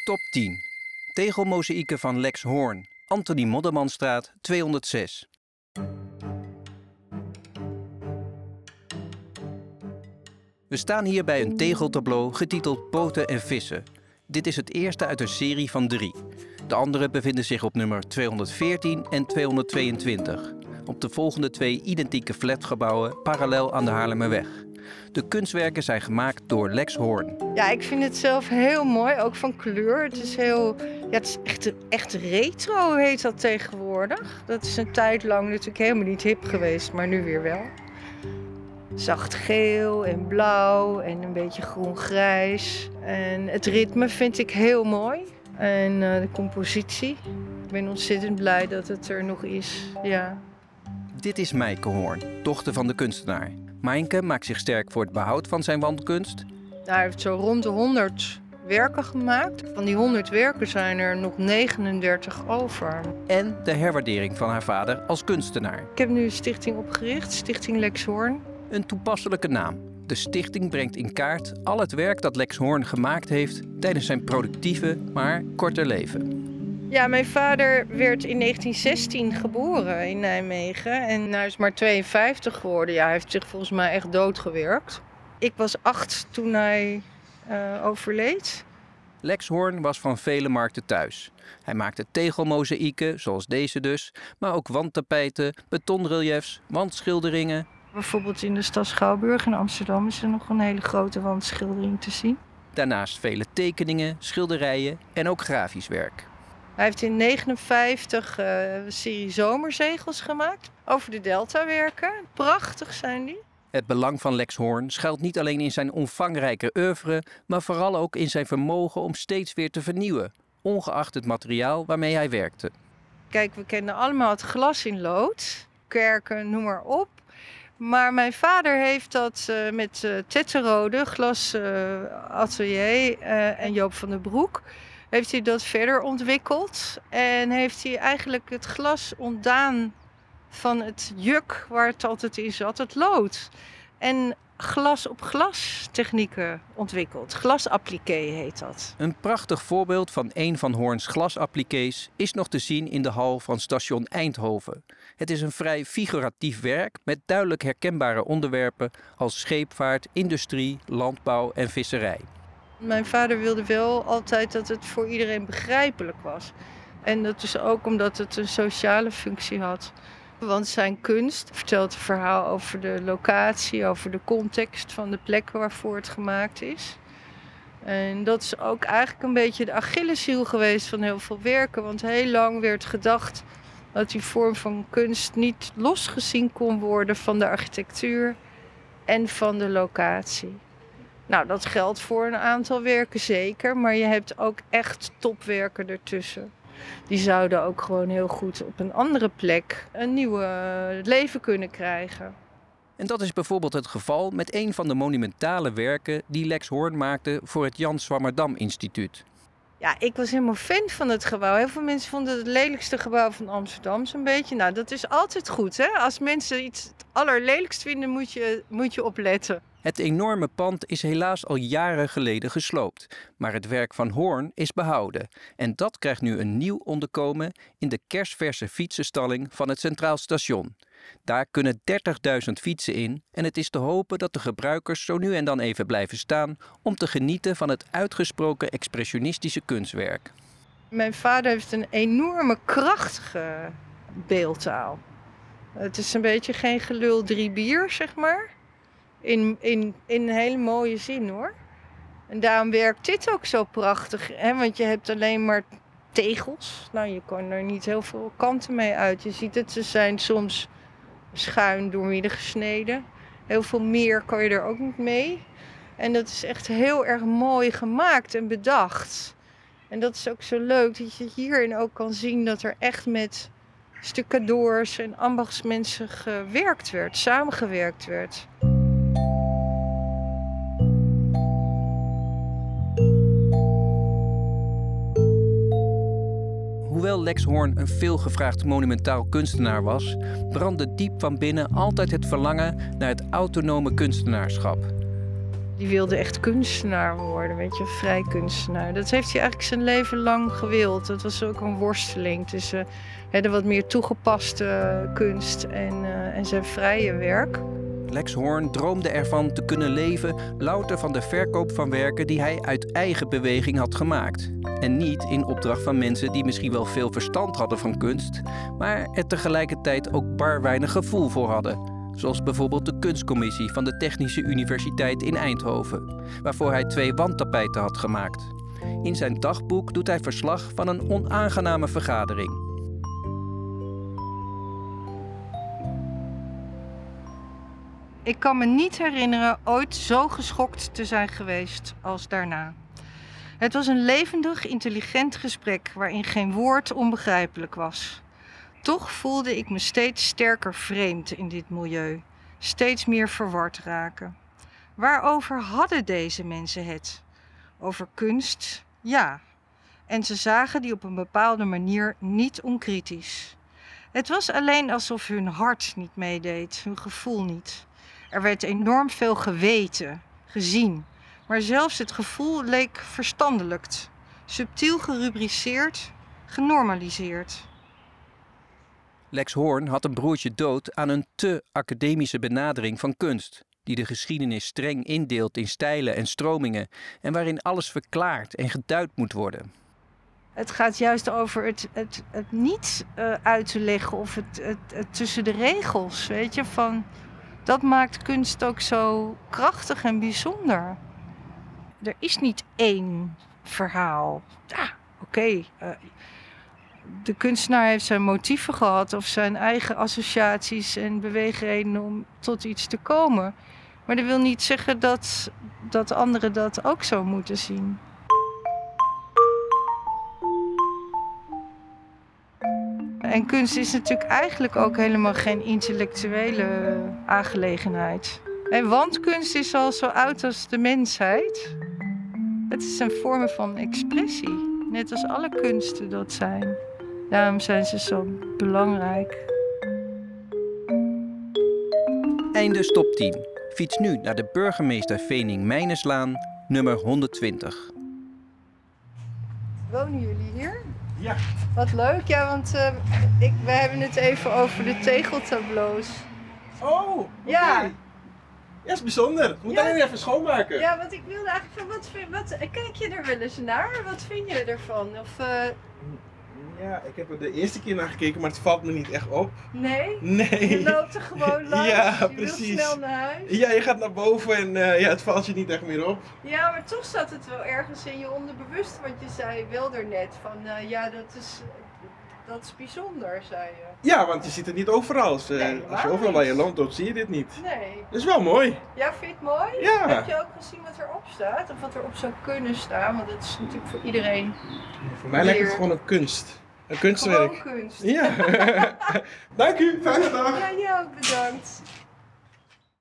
Stop 10. Tegelmozaïeken van Lex Hoorn. Anthony Moddermanstraat 206. We staan hier bij een tegeltableau getiteld Poten en Vissen. Dit is het eerste uit een serie van drie. De andere bevinden zich op nummer 214 en 222. Op de volgende twee identieke flatgebouwen parallel aan de Haarlemmerweg. De kunstwerken zijn gemaakt door Lex Hoorn. Ja, ik vind het zelf heel mooi, ook van kleur. Het is heel, ja, het is echt, echt retro heet dat tegenwoordig. Dat is een tijd lang natuurlijk helemaal niet hip geweest, maar nu weer wel. Zacht geel en blauw en een beetje groen-grijs. En het ritme vind ik heel mooi. En uh, de compositie. Ik ben ontzettend blij dat het er nog is. Ja. Dit is Meike Hoorn, dochter van de kunstenaar. Mijnke maakt zich sterk voor het behoud van zijn wandkunst. Hij heeft zo rond de 100 werken gemaakt. Van die 100 werken zijn er nog 39 over. En de herwaardering van haar vader als kunstenaar. Ik heb nu een stichting opgericht, Stichting Lex Hoorn. Een toepasselijke naam. De stichting brengt in kaart al het werk dat Lex Hoorn gemaakt heeft tijdens zijn productieve, maar korte leven. Ja, mijn vader werd in 1916 geboren in Nijmegen en hij is maar 52 geworden. Ja, hij heeft zich volgens mij echt doodgewerkt. Ik was acht toen hij uh, overleed. Lex Hoorn was van vele markten thuis. Hij maakte tegelmozaïeken, zoals deze dus, maar ook wandtapijten, betonreliefs, wandschilderingen. Bijvoorbeeld in de stad Schouwburg in Amsterdam is er nog een hele grote wandschildering te zien. Daarnaast vele tekeningen, schilderijen en ook grafisch werk. Hij heeft in 1959 uh, een serie zomerzegels gemaakt over de deltawerken. Prachtig zijn die. Het belang van Lex Hoorn schuilt niet alleen in zijn omvangrijke oeuvre, maar vooral ook in zijn vermogen om steeds weer te vernieuwen, ongeacht het materiaal waarmee hij werkte. Kijk, we kennen allemaal het glas in lood, kerken, noem maar op. Maar mijn vader heeft dat uh, met uh, Tetterode, Glas uh, Atelier en Joop van der Broek heeft hij dat verder ontwikkeld. En heeft hij eigenlijk het glas ontdaan van het juk waar het altijd in zat, het lood. En glas op glas technieken ontwikkeld. Glasappliqué heet dat. Een prachtig voorbeeld van een van Hoorns glasappliqués is nog te zien in de hal van station Eindhoven. Het is een vrij figuratief werk met duidelijk herkenbare onderwerpen als scheepvaart, industrie, landbouw en visserij. Mijn vader wilde wel altijd dat het voor iedereen begrijpelijk was. En dat is ook omdat het een sociale functie had. Want zijn kunst vertelt een verhaal over de locatie, over de context van de plek waarvoor het gemaakt is. En dat is ook eigenlijk een beetje de Achilleshiel geweest van heel veel werken. Want heel lang werd gedacht dat die vorm van kunst niet losgezien kon worden van de architectuur en van de locatie. Nou, dat geldt voor een aantal werken zeker, maar je hebt ook echt topwerken ertussen. Die zouden ook gewoon heel goed op een andere plek een nieuw leven kunnen krijgen. En dat is bijvoorbeeld het geval met een van de monumentale werken die Lex Hoorn maakte voor het Jan Swammerdam Instituut. Ja, ik was helemaal fan van het gebouw. Heel veel mensen vonden het het lelijkste gebouw van Amsterdam zo'n beetje. Nou, dat is altijd goed, hè? Als mensen iets het allerlelijkst vinden, moet je, moet je opletten. Het enorme pand is helaas al jaren geleden gesloopt, maar het werk van Hoorn is behouden. En dat krijgt nu een nieuw onderkomen in de kerstverse fietsenstalling van het Centraal Station. Daar kunnen 30.000 fietsen in en het is te hopen dat de gebruikers zo nu en dan even blijven staan om te genieten van het uitgesproken expressionistische kunstwerk. Mijn vader heeft een enorme krachtige beeldtaal. Het is een beetje geen gelul drie bier, zeg maar. In, in, in een hele mooie zin hoor. En daarom werkt dit ook zo prachtig. Hè? Want je hebt alleen maar tegels. Nou, je kan er niet heel veel kanten mee uit. Je ziet het, ze zijn soms schuin doormidden gesneden. Heel veel meer kan je er ook niet mee. En dat is echt heel erg mooi gemaakt en bedacht. En dat is ook zo leuk dat je hierin ook kan zien dat er echt met stucadoors en ambachtsmensen gewerkt werd, samengewerkt werd. Lex Hoorn een veelgevraagd monumentaal kunstenaar was, brandde diep van binnen altijd het verlangen naar het autonome kunstenaarschap. Die wilde echt kunstenaar worden, weet je, vrij kunstenaar. Dat heeft hij eigenlijk zijn leven lang gewild. Dat was ook een worsteling tussen hè, de wat meer toegepaste kunst en, uh, en zijn vrije werk. Lex Hoorn droomde ervan te kunnen leven louter van de verkoop van werken die hij uit eigen beweging had gemaakt. En niet in opdracht van mensen die misschien wel veel verstand hadden van kunst, maar er tegelijkertijd ook bar weinig gevoel voor hadden. Zoals bijvoorbeeld de kunstcommissie van de Technische Universiteit in Eindhoven, waarvoor hij twee wandtapijten had gemaakt. In zijn dagboek doet hij verslag van een onaangename vergadering. Ik kan me niet herinneren ooit zo geschokt te zijn geweest als daarna. Het was een levendig, intelligent gesprek waarin geen woord onbegrijpelijk was. Toch voelde ik me steeds sterker vreemd in dit milieu, steeds meer verward raken. Waarover hadden deze mensen het? Over kunst? Ja. En ze zagen die op een bepaalde manier niet onkritisch. Het was alleen alsof hun hart niet meedeed, hun gevoel niet. Er werd enorm veel geweten, gezien, maar zelfs het gevoel leek verstandelijkt, subtiel gerubriceerd, genormaliseerd. Lex Hoorn had een broertje dood aan een te academische benadering van kunst, die de geschiedenis streng indeelt in stijlen en stromingen en waarin alles verklaard en geduid moet worden. Het gaat juist over het, het, het niet uh, uit te leggen of het, het, het tussen de regels, weet je, van dat maakt kunst ook zo krachtig en bijzonder. Er is niet één verhaal. Ja, oké. Okay. Uh, de kunstenaar heeft zijn motieven gehad of zijn eigen associaties en beweegredenen om tot iets te komen. Maar dat wil niet zeggen dat, dat anderen dat ook zo moeten zien. En kunst is natuurlijk eigenlijk ook helemaal geen intellectuele aangelegenheid. En want kunst is al zo oud als de mensheid. Het is een vorm van expressie, net als alle kunsten dat zijn. Daarom zijn ze zo belangrijk. Einde stop 10. Fiets nu naar de burgemeester Vening Mijneslaan, nummer 120. Wonen jullie hier? Ja. Wat leuk, ja, want uh, ik, we hebben het even over de tegeltableaus. Oh, okay. ja. Ja, is bijzonder. Moet ja. alleen even schoonmaken. Ja, want ik wilde eigenlijk van, wat, vind, wat kijk je er wel eens naar? Wat vind je ervan? Of, uh... Ja, ik heb er de eerste keer naar gekeken, maar het valt me niet echt op. Nee? Nee. Je loopt er gewoon langs, ja, je precies. wilt snel naar huis. Ja, je gaat naar boven en uh, ja, het valt je niet echt meer op. Ja, maar toch zat het wel ergens in je onderbewust, want je zei wel er net van, uh, ja, dat is, dat is bijzonder, zei je. Ja, want je ziet het niet overal. Als, uh, nee, als je overal waar je loopt, dan zie je dit niet. Nee. Dat is wel mooi. Ja, vind je het mooi? Ja. Heb je ook gezien wat erop staat? Of wat erop zou kunnen staan? Want dat is natuurlijk voor iedereen. Voor mij lijkt het gewoon een kunst. Een kunstwerk. Gewoon kunst. Ja. Dank u, fijne dag. Ja, jij ook bedankt.